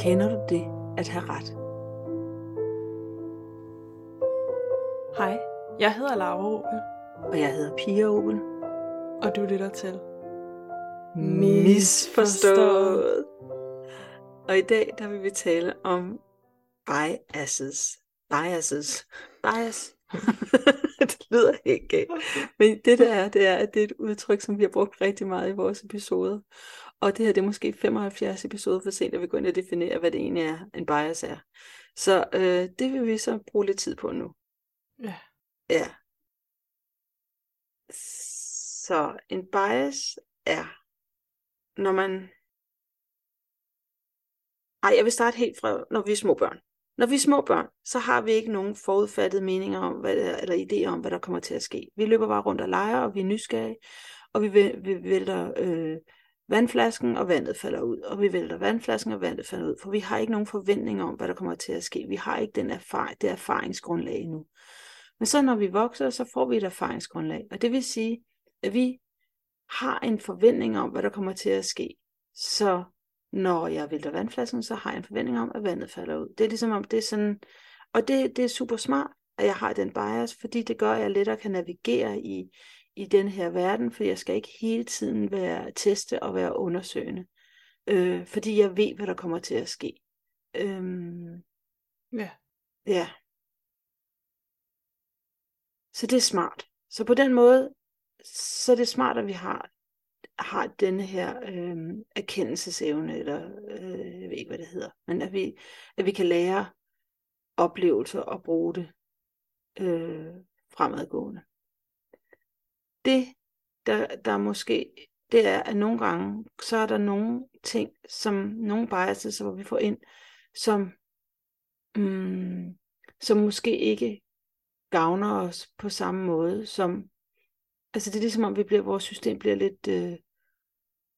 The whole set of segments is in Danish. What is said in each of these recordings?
Kender du det at have ret? Hej, jeg hedder Laura Opel, Og jeg hedder Pia Opel. og du lytter til Misforstået. Og i dag der vil vi tale om biases. Biases. Bias. det lyder helt galt. Men det der er, det er, at det er et udtryk, som vi har brugt rigtig meget i vores episoder. Og det her, det er måske 75 episoder for sent, at vi går ind og definerer, hvad det egentlig er, en bias er. Så øh, det vil vi så bruge lidt tid på nu. Ja. Ja. Så en bias er, når man... Ej, jeg vil starte helt fra, når vi er små børn. Når vi er små børn, så har vi ikke nogen forudfattede meninger om, hvad eller idéer om, hvad der kommer til at ske. Vi løber bare rundt og leger, og vi er nysgerrige, og vi, vi vælter øh, vandflasken, og vandet falder ud. Og vi vælter vandflasken, og vandet falder ud. For vi har ikke nogen forventninger om, hvad der kommer til at ske. Vi har ikke den erfaring, det erfaringsgrundlag endnu. Men så når vi vokser, så får vi et erfaringsgrundlag. Og det vil sige, at vi har en forventning om, hvad der kommer til at ske. Så når jeg vælter vandflasken, så har jeg en forventning om, at vandet falder ud. Det er ligesom om, det er sådan, og det, det er super smart, at jeg har den bias, fordi det gør, at jeg lettere kan navigere i, i den her verden, for jeg skal ikke hele tiden være teste og være undersøgende. Øh, fordi jeg ved, hvad der kommer til at ske. Øhm, Ja. Ja. Så det er smart. Så på den måde, så er det smart, at vi har, har den her øh, erkendelsesevne, eller øh, jeg ved ikke, hvad det hedder, men at vi, at vi kan lære oplevelser og bruge det øh, fremadgående. Det, der, der måske, det er, at nogle gange, så er der nogle ting, som nogle biases, hvor vi får ind, som, mm, som måske ikke gavner os på samme måde, som, altså det er ligesom om vi bliver, vores system bliver lidt øh,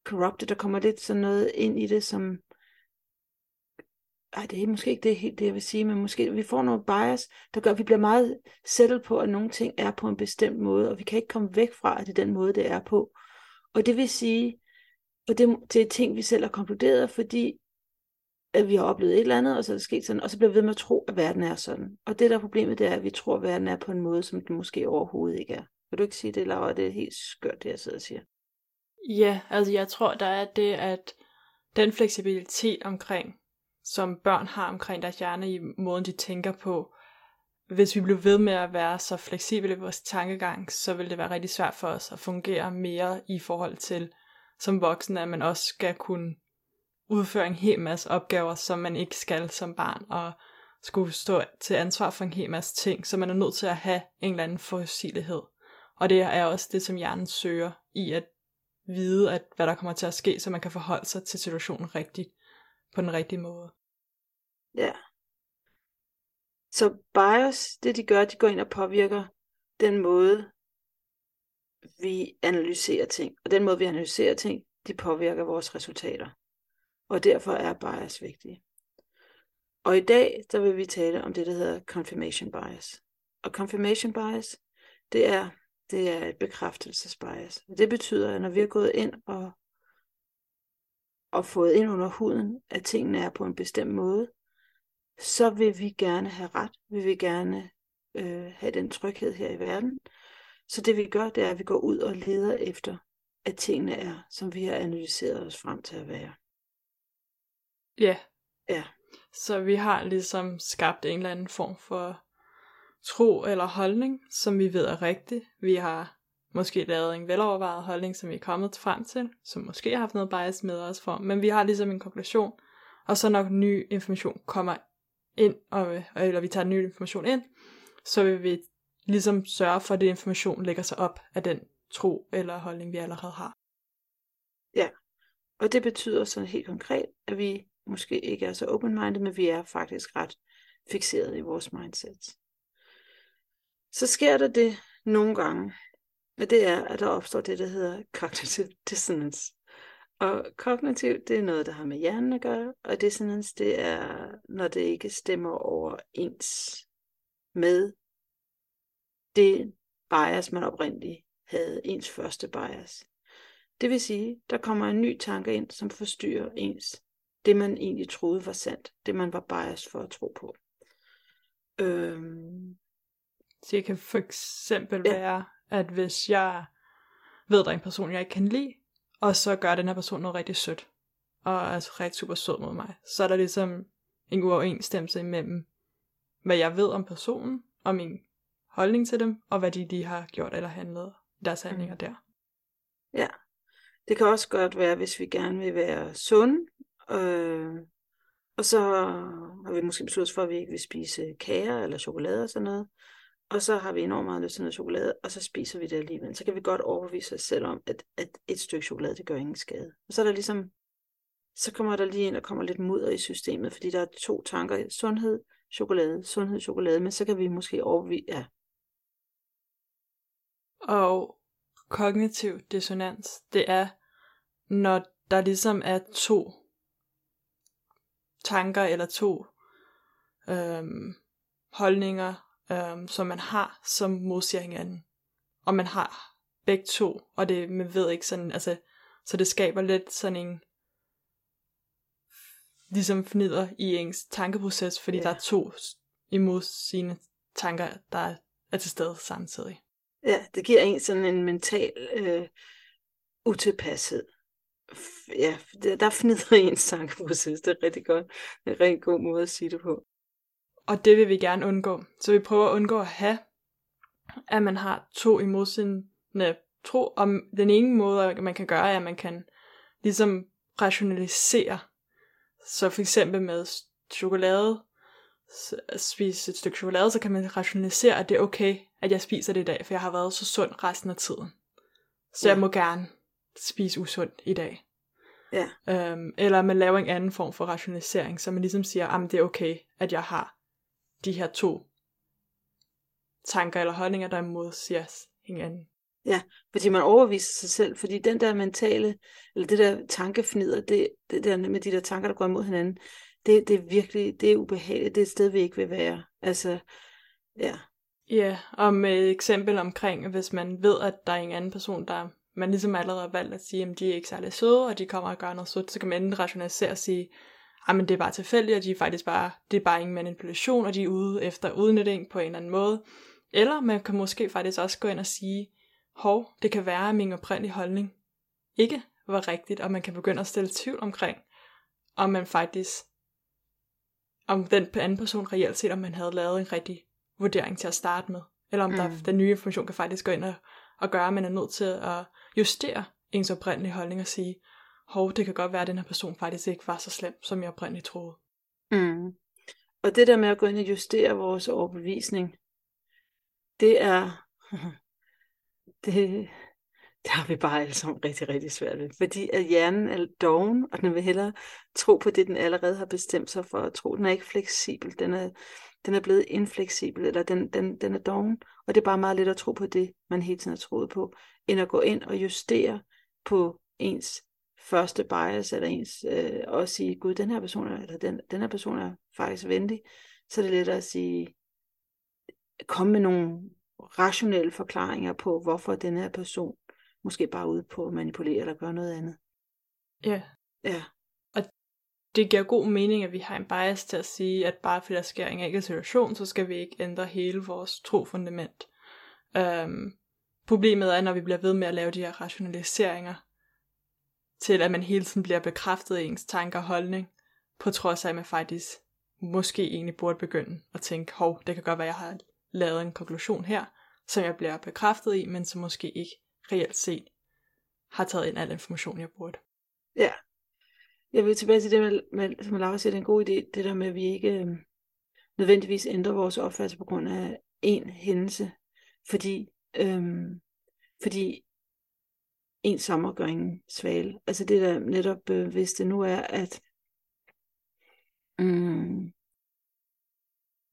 corrupted, der kommer lidt sådan noget ind i det, som, ej, det er måske ikke det helt det, jeg vil sige, men måske vi får noget bias, der gør, at vi bliver meget sættet på, at nogle ting er på en bestemt måde, og vi kan ikke komme væk fra, at det er den måde, det er på. Og det vil sige, og det, det er ting, vi selv har konkluderet, fordi at vi har oplevet et eller andet, og så er det sket sådan, og så bliver vi ved med at tro, at verden er sådan. Og det der er problemet, det er, at vi tror, at verden er på en måde, som den måske overhovedet ikke er. Vil du ikke sige det, Laura? Det er helt skørt, det jeg sidder og siger. Ja, altså jeg tror, der er det, at den fleksibilitet omkring, som børn har omkring deres hjerne i måden, de tænker på, hvis vi blev ved med at være så fleksible i vores tankegang, så vil det være rigtig svært for os at fungere mere i forhold til som voksen, at man også skal kunne udføre en hel masse opgaver, som man ikke skal som barn, og skulle stå til ansvar for en hel masse ting, så man er nødt til at have en eller anden forudsigelighed. Og det er også det, som hjernen søger i at vide, at hvad der kommer til at ske, så man kan forholde sig til situationen rigtigt, på den rigtige måde. Ja. Så bias, det de gør, de går ind og påvirker den måde, vi analyserer ting. Og den måde, vi analyserer ting, de påvirker vores resultater. Og derfor er bias vigtige. Og i dag, der vil vi tale om det, der hedder confirmation bias. Og confirmation bias, det er, det er et bekræftelsesbias. Det betyder, at når vi har gået ind og, og fået ind under huden, at tingene er på en bestemt måde, så vil vi gerne have ret. Vi vil gerne øh, have den tryghed her i verden. Så det vi gør, det er, at vi går ud og leder efter, at tingene er, som vi har analyseret os frem til at være. Ja. Ja. Så vi har ligesom skabt en eller anden form for tro eller holdning, som vi ved er rigtig. Vi har måske lavet en velovervejet holdning, som vi er kommet frem til, som måske har haft noget bias med os for, men vi har ligesom en konklusion, og så når ny information kommer ind, og, eller vi tager ny information ind, så vil vi ligesom sørge for, at den information lægger sig op af den tro eller holdning, vi allerede har. Ja, og det betyder sådan helt konkret, at vi måske ikke er så open-minded, men vi er faktisk ret fixeret i vores mindset. Så sker der det nogle gange, og det er, at der opstår det, der hedder cognitive dissonance. Og kognitiv, det er noget, der har med hjernen at gøre, og dissonance, det er, når det ikke stemmer overens med det bias, man oprindeligt havde, ens første bias. Det vil sige, der kommer en ny tanke ind, som forstyrrer ens, det man egentlig troede var sandt, det man var bias for at tro på. Øhm, det kan for eksempel ja. være, at hvis jeg ved, der er en person, jeg ikke kan lide, og så gør den her person noget rigtig sødt, og er altså rigtig super sød mod mig, så er der ligesom en uoverensstemmelse imellem, hvad jeg ved om personen, og min holdning til dem, og hvad de lige har gjort eller handlet, deres handlinger der. Ja, det kan også godt være, hvis vi gerne vil være sunde, øh, og så har vi måske besluttet for, at vi ikke vil spise kager eller chokolade og sådan noget, og så har vi enormt meget lyst til noget chokolade, og så spiser vi det alligevel. Så kan vi godt overbevise os selv om, at, at et stykke chokolade, det gør ingen skade. Og så er der ligesom, så kommer der lige ind og kommer lidt mudder i systemet, fordi der er to tanker, sundhed, chokolade, sundhed, chokolade, men så kan vi måske overbevise, ja. Og kognitiv dissonans, det er, når der ligesom er to tanker eller to øhm, holdninger, øhm, som man har, som modsiger hinanden. Og man har begge to, og det, man ved ikke sådan, altså, så det skaber lidt sådan en, ligesom fnider i ens tankeproces, fordi Ja. der er to imod sine tanker, der er til stede samtidig. Ja, det giver en sådan en mental øh, utilpashed. F- Ja, der, der fnider ens tankeproces. Det er rigtig godt. Det er en rigtig god måde at sige det på. Og det vil vi gerne undgå. Så vi prøver at undgå at have, at man har to imodsigende tro. Om den ene måde, man kan gøre, er, at man kan ligesom rationalisere. Så for eksempel med chokolade, at spise et stykke chokolade, så kan man rationalisere, at det er okay, at jeg spiser det i dag, for jeg har været så sund resten af tiden. Så jeg Ja. må gerne spise usundt i dag. Ja. Øhm, eller man laver en anden form for rationalisering, så man ligesom siger, at det er okay, at jeg har de her to tanker eller holdninger, der modsiger hinanden. Fordi man overviser sig selv, fordi den der mentale, eller det der tankefnider, det, det der med de der tanker, der går imod hinanden, det, det er virkelig, det er ubehageligt, det er et sted, vi ikke vil være. Altså, ja, Ja, og med et eksempel omkring, hvis man ved, at der er en anden person, der man ligesom allerede har valgt at sige, at de er ikke særlig søde, og de kommer og gør noget sødt, så kan man enten rationalisere og sige, at det er bare tilfældigt, og de er faktisk bare, det er bare en manipulation, og de er ude efter udnytning på en eller anden måde. Eller man kan måske faktisk også gå ind og sige, hov, det kan være, at min oprindelige holdning ikke var rigtigt, og man kan begynde at stille tvivl omkring, om man faktisk, om den anden person reelt set, om man havde lavet en rigtig vurdering til at starte med, eller om mm. der, den nye information kan faktisk gå ind og, og gøre, at man er nødt til at justere ens oprindelige holdning og sige, hov, det kan godt være, at den her person faktisk ikke var så slem, som jeg oprindeligt troede. Mm. Og det der med at gå ind og justere vores overbevisning, det er, det, det har vi bare alle sammen rigtig, rigtig svært ved. Fordi at hjernen er doven, og den vil hellere tro på det, den allerede har bestemt sig for at tro. Den er ikke fleksibel, den er, den er blevet infleksibel, eller den, den, den er doven. Og det er bare meget let at tro på det, man hele tiden har troet på, end at gå ind og justere på ens første bias, eller ens, øh, og sige, gud, den her person er, eller den, den her person er faktisk venlig, så er det lettere at sige, komme med nogle rationelle forklaringer på, hvorfor den her person måske bare er ude på at manipulere eller gøre noget andet. Ja, Ja, det giver god mening, at vi har en bias til at sige, at bare fordi der sker en enkelt situation, så skal vi ikke ændre hele vores trofundament. Øhm, problemet er, når vi bliver ved med at lave de her rationaliseringer, til at man hele tiden bliver bekræftet i ens tanker og holdning, på trods af, at man faktisk måske egentlig burde begynde at tænke, hov, det kan godt være, at jeg har lavet en konklusion her, som jeg bliver bekræftet i, men som måske ikke reelt set har taget ind al information, jeg burde. ja. Jeg vil tilbage til det, med, med, som Laura siger, det er en god idé, det der med, at vi ikke øh, nødvendigvis ændrer vores opfattelse på grund af en hændelse, fordi, øh, fordi en sommer gør ingen svale. Altså det der netop, øh, hvis det nu er, at mm,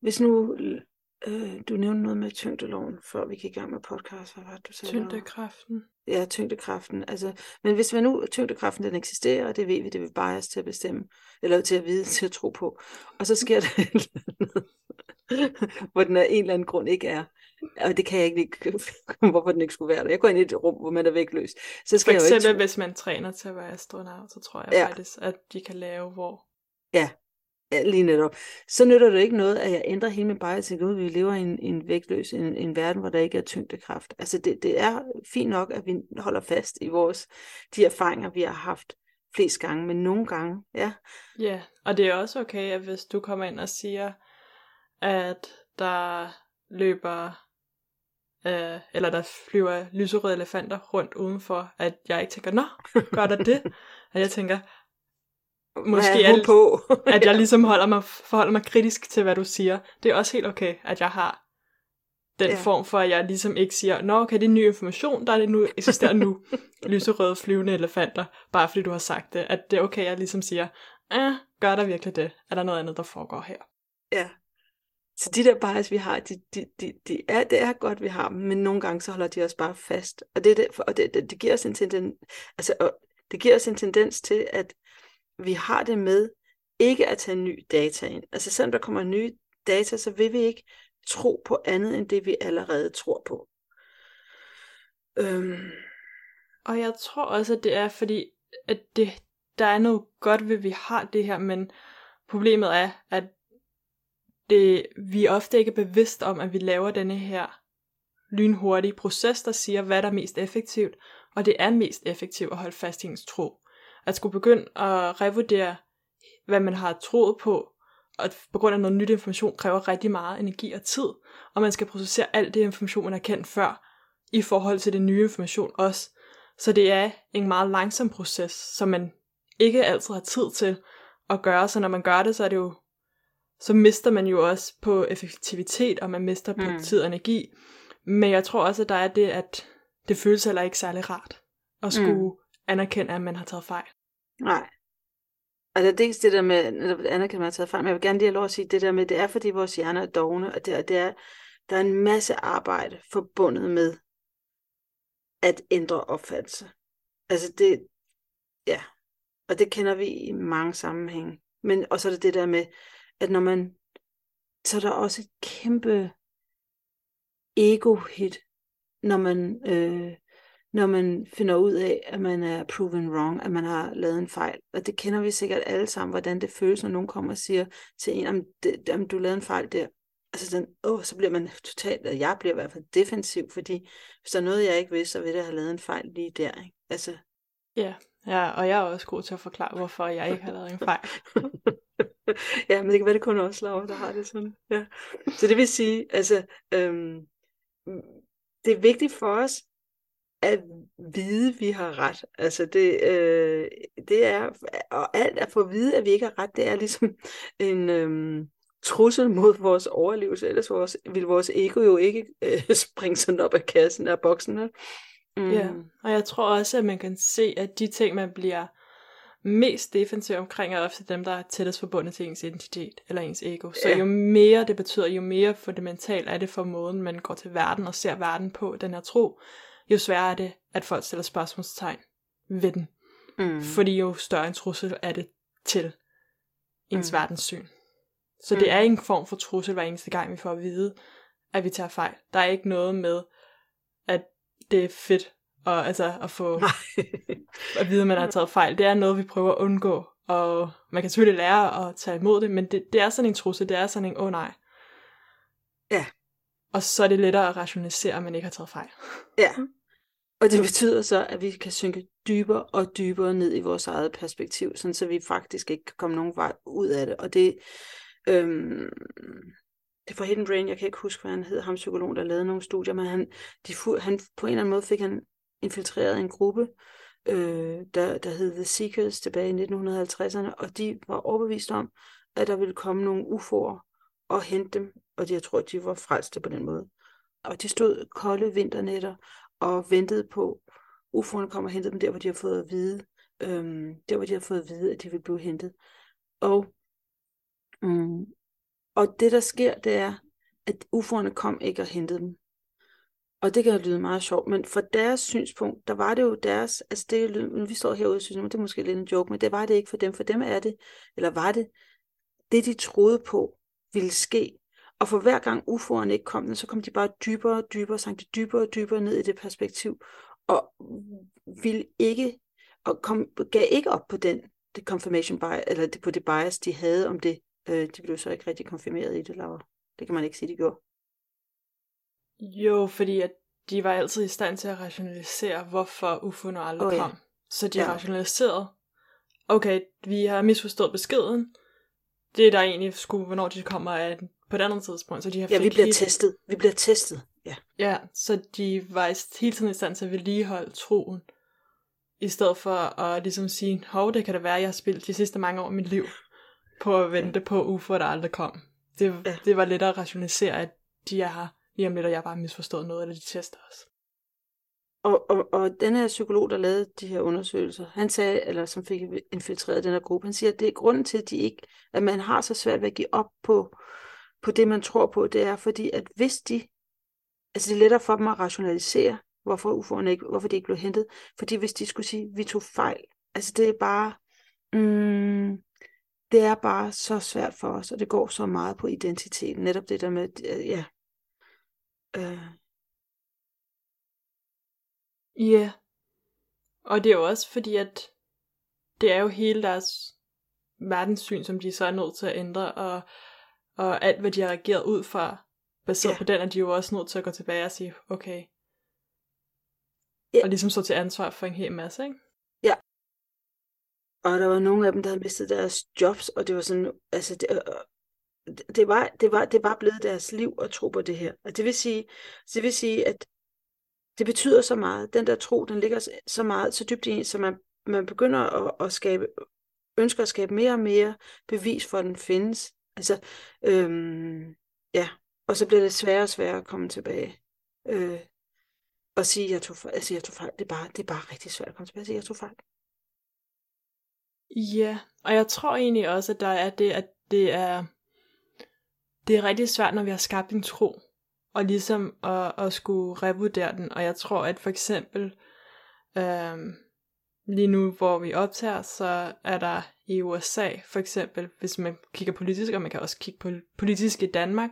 hvis nu øh, du nævnte noget med tyngdeloven, før vi gik i gang med podcast, hvad var det, du sagde? Tyngdekraften. Ja, tyngdekraften. Altså, men hvis man nu, tyngdekraften den eksisterer, og det ved vi, det vil bias til at bestemme, eller til at vide, til at tro på, og så sker der et eller andet, hvor den af en eller anden grund ikke er, og det kan jeg ikke hvorfor den ikke skulle være der. Jeg går ind i et rum, hvor man er vægtløs. Så skal For jeg jo eksempel, ikke... hvis man træner til at være astronaut, så tror jeg Ja. faktisk, at de kan lave, hvor... Ja, lige netop. Så nytter det ikke noget, at jeg ændrer hele min bias til, at vi lever i en, en vægtløs, en, en verden, hvor der ikke er tyngdekraft. Altså det, det er fint nok, at vi holder fast i vores, de erfaringer, vi har haft flest gange, men nogle gange, ja, Ja, og det er også okay, at hvis du kommer ind og siger, at der løber, øh, eller der flyver lyserøde elefanter rundt udenfor, at jeg ikke tænker, nå, gør der det? At jeg tænker, måske det, på? at jeg ligesom holder mig, forholder mig kritisk til, hvad du siger. Det er også helt okay, at jeg har den Ja. ja. form for, at jeg ligesom ikke siger, nå okay, det er ny information, der er det nu, eksisterer nu lyserøde flyvende elefanter, bare fordi du har sagt det. At det er okay, at jeg ligesom siger, eh, gør der virkelig det? Er der noget andet, der foregår her? Ja. Så de der bias, vi har, de, de, de, de er, det er godt, vi har dem, men nogle gange så holder de os bare fast. Og det, derfor, det, og det, det, det giver os en tendens, altså, og det giver os en tendens til, at vi har det med ikke at tage ny data ind. Altså selvom der kommer nye data, så vil vi ikke tro på andet end det, vi allerede tror på. Øhm, Og jeg tror også, at det er fordi, at det, der er noget godt ved, at vi har det her, men problemet er, at det, vi ofte ikke er bevidst om, at vi laver denne her lynhurtige proces, der siger, hvad der er mest effektivt, og det er mest effektivt at holde fast i ens tro. At skulle begynde at revurdere, hvad man har troet på, og på grund af noget nyt information, kræver rigtig meget energi og tid, og man skal processere alt det information, man har kendt før, i forhold til den nye information også. Så det er en meget langsom proces, som man ikke altid har tid til at gøre, så når man gør det, så er det jo så mister man jo også på effektivitet, og man mister på Mm. mm. tid og energi. Men jeg tror også, at der er det, at det føles heller ikke særlig rart at skulle mm. anerkende, at man har taget fejl. nej. Altså dels det der med, netop anerkende, at man har taget fejl, men jeg vil gerne lige have lov at sige det der med, det er fordi vores hjerner er dogne, og det er, det er, der er en masse arbejde forbundet med at ændre opfattelse. Altså det, ja, og det kender vi i mange sammenhænge. Men, og så er det det der med, at når man, så er der også et kæmpe ego-hit, når man, øh, når man finder ud af, at man er proven wrong, at man har lavet en fejl. Og det kender vi sikkert alle sammen, hvordan det føles, når nogen kommer og siger til en, om, det, om du lavede en fejl der. Altså den, åh, så bliver man totalt, og jeg bliver i hvert fald defensiv, fordi hvis der er noget, jeg ikke vidste, så vil jeg have lavet en fejl lige der. Ikke? Altså, Ja, ja, og jeg er også god til at forklare, hvorfor jeg ikke har lavet en fejl. ja, men det kan være, det kun os, Laura, der har det sådan. Ja. Så det vil sige, altså, øhm, det er vigtigt for os at vide, at vi har ret. Altså det, øh, det er, og alt at få at vide, at vi ikke har ret, det er ligesom en øhm, trussel mod vores overlevelse. Ellers vores, vil vores ego jo ikke øh, springe sådan op af kassen af boksen. Vel? Mm. Ja, og jeg tror også, at man kan se, at de ting, man bliver mest defensiv omkring, er ofte dem, der er tættest forbundet til ens identitet eller ens ego. Så Ja. jo mere det betyder, jo mere fundamentalt er det for måden, man går til verden og ser verden på, den her tro, jo sværere er det, at folk stiller spørgsmålstegn ved den. Mm. Fordi jo større en trussel er det til ens Mm. mm. verdenssyn. Så Mm. det er en form for trussel hver eneste gang, vi får at vide, at vi tager fejl. Der er ikke noget med, at det er fedt og, altså, at få at vide, at man har taget fejl. Det er noget, vi prøver at undgå. Og man kan selvfølgelig lære at tage imod det, men det, det er sådan en trussel. Det er sådan en, åh oh, nej. Ja. Og så er det lettere at rationalisere, at man ikke har taget fejl. Ja. Og det betyder så, at vi kan synke dybere og dybere ned i vores eget perspektiv, sådan så vi faktisk ikke kan komme nogen vej ud af det. Og det, øhm, det fra Hidden Brain, jeg kan ikke huske, hvad han hed, ham psykologen, der lavede nogle studier, men han, de, han, på en eller anden måde fik han infiltreret en gruppe, øh, der, der hed The Seekers tilbage i 1950'erne, og de var overbevist om, at der ville komme nogle UFO'er og hente dem, og de, jeg tror, de var frelste på den måde. Og de stod kolde vinternætter og ventede på, UFO'erne kom og hentede dem der, hvor de har fået at vide, øhm, der hvor de har fået at vide, at de vil blive hentet. Og, mm, og det der sker, det er, at UFO'erne kom ikke og hentede dem. Og det kan lyde meget sjovt, men fra deres synspunkt, der var det jo deres, altså det, lyder, vi står herude og synes, det er måske lidt en joke, men det var det ikke for dem. For dem er det, eller var det, det de troede på ville ske. Og for hver gang UFO'erne ikke kom, så kom de bare dybere og dybere, sank de dybere og dybere ned i det perspektiv, og ville ikke, og kom, gav ikke op på den, det confirmation bias, eller det, på det bias, de havde om det. Øh, de blev så ikke rigtig konfirmeret i det, Laura. Det kan man ikke sige, de gjorde. Jo, fordi at de var altid i stand til at rationalisere, hvorfor UFO'erne aldrig oh, ja. kom. Så de ja. rationaliserede, okay, vi har misforstået beskeden, det der egentlig skulle, hvornår de kommer, er på et andet tidspunkt. Så de har ja, vi bliver helt... testet. Vi bliver testet, ja. Ja, så de var hele tiden i stand til at vedligeholde troen, i stedet for at ligesom sige, hov, det kan da være, jeg har spillet de sidste mange år af mit liv på at vente på UFO, der aldrig kom. Det, ja. det var lidt at rationalisere, at de er her lige om lidt, og jeg bare misforstået noget, eller de tester os. Og, og, og den her psykolog, der lavede de her undersøgelser, han sagde, eller som fik infiltreret den her gruppe, han siger, at det er grunden til, at, de ikke, at man har så svært ved at give op på, på det, man tror på, det er fordi, at hvis de, altså det er lettere for dem at rationalisere, hvorfor UFO'erne ikke, hvorfor de ikke blev hentet, fordi hvis de skulle sige, vi tog fejl, altså det er bare, mm, det er bare så svært for os, og det går så meget på identiteten, netop det der med, ja, øh, Ja. Yeah. Og det er jo også fordi, at det er jo hele deres verdenssyn, som de så er nødt til at ændre, og, og alt, hvad de har reageret ud fra, baseret yeah. på den, er de jo også nødt til at gå tilbage og sige, okay, yeah. og ligesom stå til ansvar for en hel masse, ikke? Ja. Og der var nogle af dem, der havde mistet deres jobs, og det var sådan, altså, det, det var, det var, det var blevet deres liv at tro på det her. Og det vil sige, det vil sige at det betyder så meget. Den der tro, den ligger så meget, så dybt i en, så man, man begynder at, at skabe, ønsker at skabe mere og mere bevis for, at den findes. Altså, øhm, ja, og så bliver det sværere og sværere at komme tilbage. Øh, og sige, at jeg tog fejl. Altså, jeg tog fejl. Det er, bare, det er bare rigtig svært at komme tilbage og sige, at jeg tog fejl. Ja, og jeg tror egentlig også, at der er det, at det er, det er rigtig svært, når vi har skabt en tro og ligesom at, at skulle revurdere den. Og jeg tror, at for eksempel øhm, lige nu, hvor vi optager, så er der i USA for eksempel, hvis man kigger politisk, og man kan også kigge på politisk i Danmark,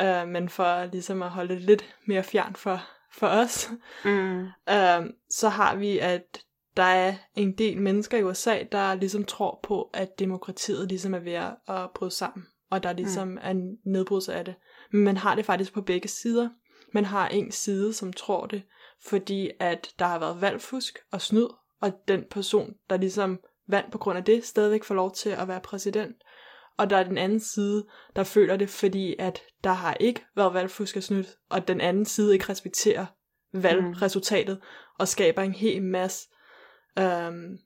øh, men for ligesom at holde det lidt mere fjern for, for os, mm. øh, så har vi, at der er en del mennesker i USA, der ligesom tror på, at demokratiet ligesom er ved at bryde sammen, og der ligesom mm. er en nedbrydelse af det. Men man har det faktisk på begge sider. Man har en side, som tror det, fordi at der har været valgfusk og snyd, og den person, der ligesom vandt på grund af det, stadigvæk får lov til at være præsident. Og der er den anden side, der føler det, fordi at der har ikke været valgfusk og snyd, og den anden side ikke respekterer valgresultatet, mm. og skaber en hel masse øhm,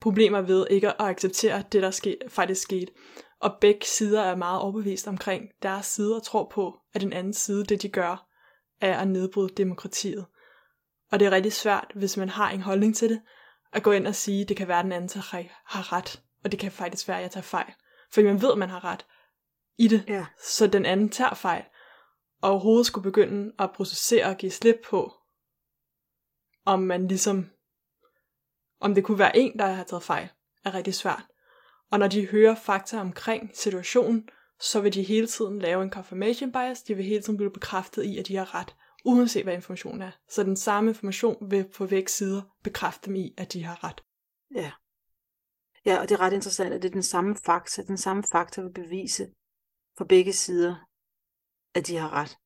problemer ved ikke at acceptere det, der ske, faktisk skete. Og begge sider er meget overbevist omkring deres side og tror på, at den anden side, det de gør, er at nedbryde demokratiet. Og det er rigtig svært, hvis man har en holdning til det, at gå ind og sige, at det kan være, at den anden har ret, og det kan faktisk være, at jeg tager fejl. Fordi man ved, at man har ret i det, ja. så den anden tager fejl. Og overhovedet skulle begynde at processere og give slip på, om man ligesom, om det kunne være en, der har taget fejl, er rigtig svært. Og når de hører fakta omkring situationen, så vil de hele tiden lave en confirmation bias. De vil hele tiden blive bekræftet i, at de har ret, uanset hvad informationen er. Så den samme information vil på væk sider bekræfte dem i, at de har ret. Ja. Ja, og det er ret interessant, at det er den samme fakta. Den samme fakta vil bevise for begge sider, at de har ret.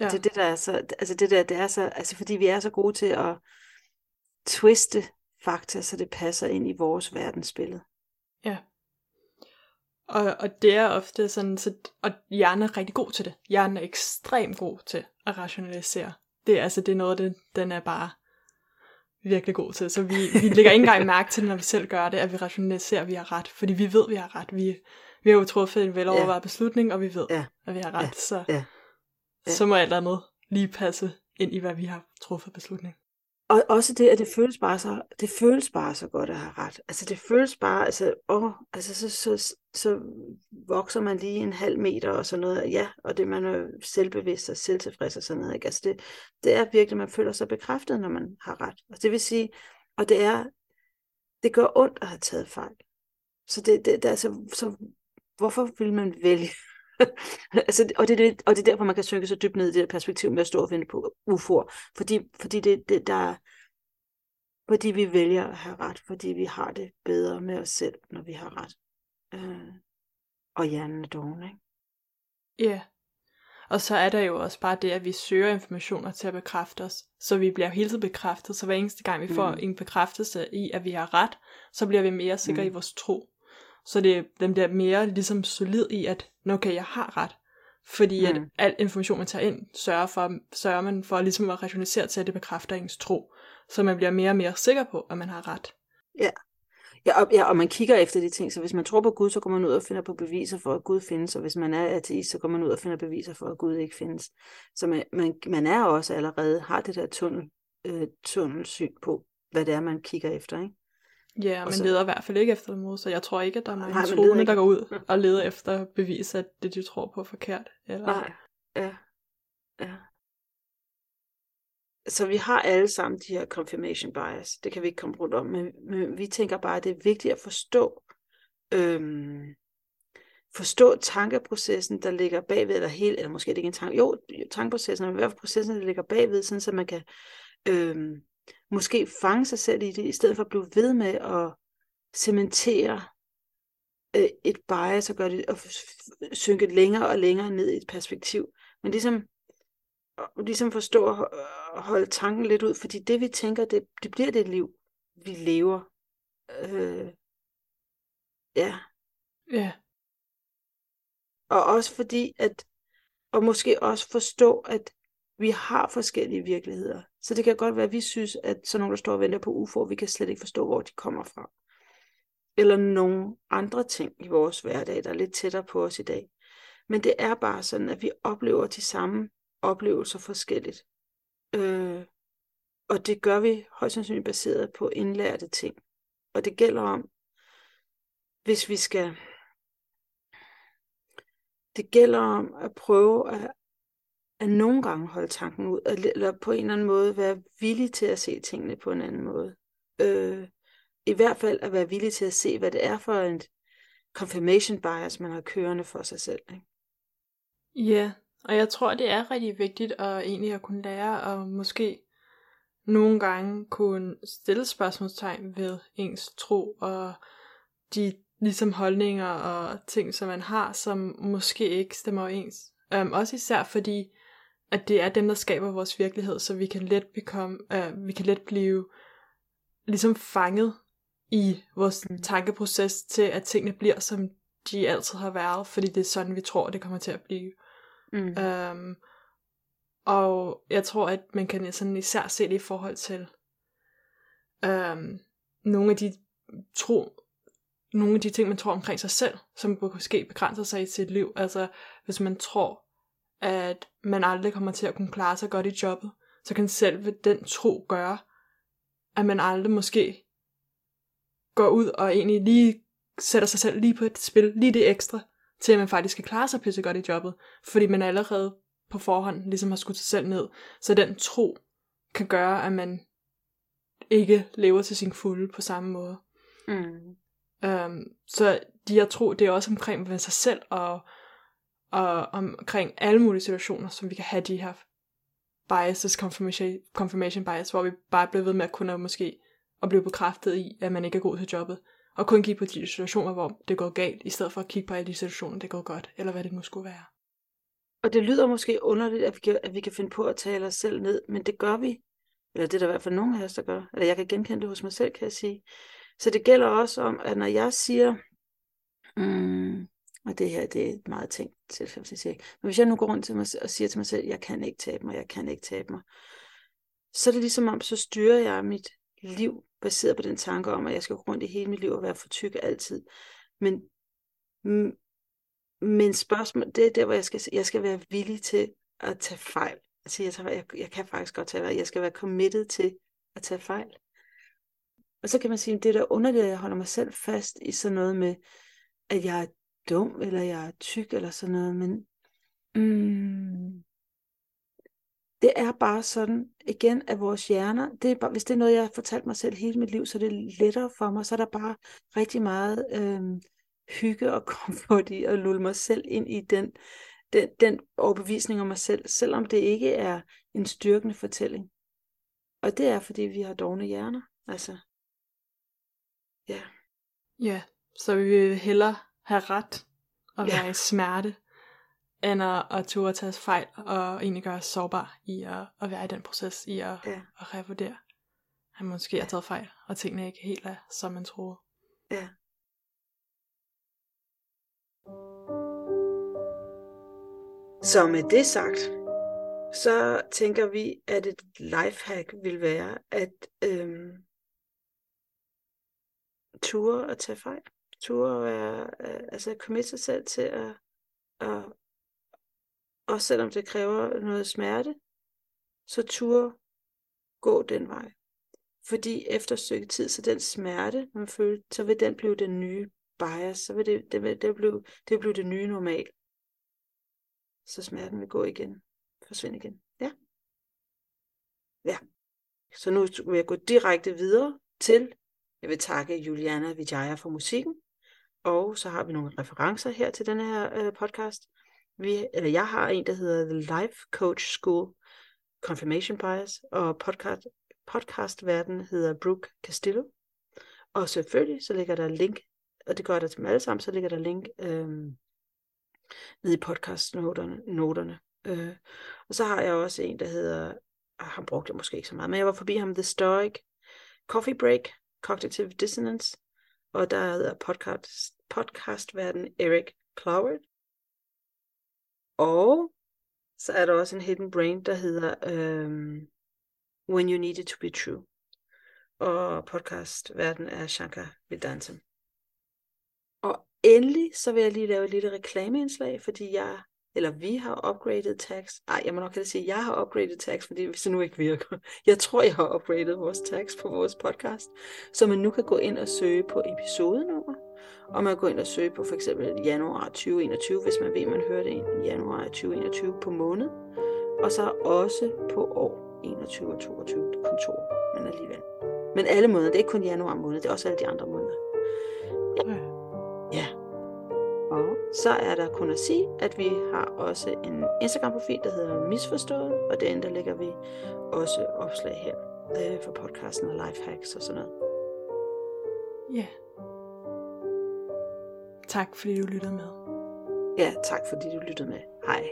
Ja. Det er det, der er så, altså det der, det er så, altså fordi vi er så gode til at twiste fakta, så det passer ind i vores verdensbillede. Ja. Og, og det er ofte sådan, så, og hjernen er rigtig god til det. Hjernen er ekstremt god til at rationalisere. Det er altså, det er noget det, den er bare virkelig god til. Så vi, vi lægger ikke engang mærke til, når vi selv gør det, at vi rationaliserer, at vi har ret. Fordi vi ved, at vi har ret. Vi, vi har jo truffet en velovervejet ja. beslutning, og vi ved, ja. at vi har ret. Ja. Så, ja. Ja. så må alt andet lige passe ind i, hvad vi har truffet beslutning. Og også det, at det føles bare så, det føles bare så godt at have ret. Altså det føles bare, altså, åh, altså så, så, så vokser man lige en halv meter og sådan noget. Ja, og det man er selvbevidst og selvtilfreds og sådan noget. Ikke? Altså det, det er virkelig, man føler sig bekræftet, når man har ret. Og det vil sige, og det er, det gør ondt at have taget fejl. Så det, det, det altså, så hvorfor vil man vælge altså, og, det, det, og det er derfor, man kan synke så dybt ned i det der perspektiv med at stå og vente på UFO'er. Fordi, fordi det, det, der, fordi vi vælger at have ret, fordi vi har det bedre med os selv, når vi har ret. Øh, og hjernen er doven, ikke? Ja. Yeah. Og så er der jo også bare det, at vi søger informationer til at bekræfte os. Så vi bliver hele tiden bekræftet, så hver eneste gang vi får mm. en bekræftelse i, at vi har ret, så bliver vi mere sikre mm. i vores tro. Så det, den bliver mere ligesom solid i, at okay, jeg har ret. Fordi mm. at al information, man tager ind, sørger, for, sørger man for ligesom at rationalisere til, at det bekræfter ens tro. Så man bliver mere og mere sikker på, at man har ret. Ja. Ja og, ja, og man kigger efter de ting. Så hvis man tror på Gud, så går man ud og finder på beviser for, at Gud findes. Og hvis man er ateist, så går man ud og finder beviser for, at Gud ikke findes. Så man, man, man er også allerede, har det der tunnel, øh, tunnelsyn på, hvad det er, man kigger efter. Ikke? Ja, man så... leder i hvert fald ikke efter det så Jeg tror ikke, at der er mange troende, der går ud og leder efter bevis, at det, de tror på, er forkert. Eller... Nej, ja. ja. Så vi har alle sammen de her confirmation bias. Det kan vi ikke komme rundt om, men, men vi tænker bare, at det er vigtigt at forstå, øhm, forstå tankeprocessen, der ligger bagved, eller helt, eller måske det ikke en tanke, jo, tankeprocessen, men i hvert fald processen, der ligger bagved, sådan så man kan øhm, måske fange sig selv i det, i stedet for at blive ved med at cementere øh, et bias og gøre det og synke længere og længere ned i et perspektiv. Men ligesom, ligesom forstå at holde tanken lidt ud, fordi det vi tænker, det, det bliver det liv, vi lever. Øh, ja. Ja. Og også fordi, at, og måske også forstå, at vi har forskellige virkeligheder. Så det kan godt være, at vi synes, at sådan nogen, der står og venter på UFO, vi kan slet ikke forstå, hvor de kommer fra. Eller nogle andre ting i vores hverdag, der er lidt tættere på os i dag. Men det er bare sådan, at vi oplever de samme oplevelser forskelligt. Øh, og det gør vi højst sandsynligt baseret på indlærte ting. Og det gælder om, hvis vi skal... Det gælder om at prøve at at nogle gange holde tanken ud, eller på en eller anden måde være villig til at se tingene på en anden måde. Øh, I hvert fald at være villig til at se, hvad det er for en confirmation bias, man har kørende for sig selv. Ikke? Ja, og jeg tror, det er rigtig vigtigt at egentlig at kunne lære og måske nogle gange kunne stille spørgsmålstegn ved ens tro og de ligesom holdninger og ting, som man har, som måske ikke stemmer overens. Um, også især fordi at det er dem, der skaber vores virkelighed, så vi kan let, become, uh, vi kan let blive ligesom fanget i vores mm. tankeproces til, at tingene bliver, som de altid har været, fordi det er sådan, vi tror, det kommer til at blive. Mm. Um, og jeg tror, at man kan sådan især se det i forhold til um, nogle af de tro, nogle af de ting, man tror omkring sig selv, som måske begrænser sig i sit liv. Altså, hvis man tror, at man aldrig kommer til at kunne klare sig godt i jobbet, så kan selve den tro gøre, at man aldrig måske går ud og egentlig lige sætter sig selv lige på et spil, lige det ekstra, til at man faktisk kan klare sig pisse godt i jobbet, fordi man allerede på forhånd ligesom har skudt sig selv ned. Så den tro kan gøre, at man ikke lever til sin fulde på samme måde. Mm. Um, så de her tro, det er også omkring med sig selv, og og omkring alle mulige situationer, som vi kan have de her biases, confirmation, confirmation bias, hvor vi bare bliver ved med at kunne måske at blive bekræftet i, at man ikke er god til jobbet, og kun kigge på de situationer, hvor det går galt, i stedet for at kigge på alle de situationer, det går godt, eller hvad det nu skulle være. Og det lyder måske underligt, at vi, kan, at vi kan finde på at tale os selv ned, men det gør vi. Eller det er der i hvert fald nogen af os, der gør. Eller jeg kan genkende det hos mig selv, kan jeg sige. Så det gælder også om, at når jeg siger, mm, og det her, det er et meget tænkt tilfælde, jeg siger. Men hvis jeg nu går rundt til mig og siger til mig selv, jeg kan ikke tabe mig, jeg kan ikke tabe mig, så er det ligesom om, så styrer jeg mit liv baseret på den tanke om, at jeg skal gå rundt i hele mit liv og være for tyk altid. Men, men spørgsmål, det er der, hvor jeg skal, jeg skal være villig til at tage fejl. Altså, jeg, tager, jeg, jeg kan faktisk godt tage fejl. Jeg skal være committed til at tage fejl. Og så kan man sige, at det der underligt, at jeg holder mig selv fast i sådan noget med, at jeg er dum, eller jeg er tyk, eller sådan noget, men mm, det er bare sådan, igen, at vores hjerner, det er bare, hvis det er noget, jeg har fortalt mig selv hele mit liv, så er det lettere for mig, så er der bare rigtig meget øh, hygge og komfort i at lulle mig selv ind i den, den, den overbevisning om mig selv, selvom det ikke er en styrkende fortælling. Og det er, fordi vi har dogne hjerner. Altså, ja. Ja, så vi vil hellere have ret og være ja. i smerte, end at, at turde tage fejl og egentlig gøre os sårbar i at, at være i den proces, i at, ja. at revurdere. Han måske ja. har taget fejl, og tingene ikke helt er, som man troede. Ja. Så med det sagt, så tænker vi, at et lifehack vil være at øhm, ture og tage fejl. Ture at være, øh, altså altså committe sig selv til at, at også selvom det kræver noget smerte, så ture gå den vej. Fordi efter et stykke tid, så den smerte, man føler, så vil den blive den nye bias, så vil det, det, vil, det, blive, det vil blive det nye normal. Så smerten vil gå igen, forsvinde igen. Ja. Ja. Så nu vil jeg gå direkte videre til, jeg vil takke Juliana Vijaya for musikken, og så har vi nogle referencer her til denne her øh, podcast. Vi, eller jeg har en, der hedder The Life Coach School Confirmation Bias, og podcast, podcastverden hedder Brooke Castillo. Og selvfølgelig så ligger der link, og det gør der til dem alle sammen, så ligger der link øh, nede i podcastnoterne. Noterne. Øh, og så har jeg også en, der hedder, ah, han brugte jeg måske ikke så meget, men jeg var forbi ham, The Stoic Coffee Break, Cognitive Dissonance, og der hedder podcast, podcastverden Eric Cloward. Og så er der også en hidden brain, der hedder um, When You Need It To Be True. Og podcastverden er Shankar Vedantam. Og endelig så vil jeg lige lave et lille reklameindslag, fordi jeg eller vi har upgraded tags. Ej, jeg må nok hellere sige, at jeg har upgraded tags, fordi hvis det nu ikke virker. Jeg tror, jeg har upgraded vores tags på vores podcast, så man nu kan gå ind og søge på episodenummer, og man kan gå ind og søge på for eksempel januar 2021, hvis man ved, at man hørte en i januar 2021 på måned, og så også på år 21 og 22 kontor, men alligevel. Men alle måneder, det er ikke kun januar måned, det er også alle de andre måneder. Ja. Så er der kun at sige, at vi har også en Instagram-profil, der hedder Misforstået, og derinde der lægger vi også opslag her øh, for podcasten og lifehacks og sådan noget. Ja. Yeah. Tak fordi du lyttede med. Ja, tak fordi du lyttede med. Hej.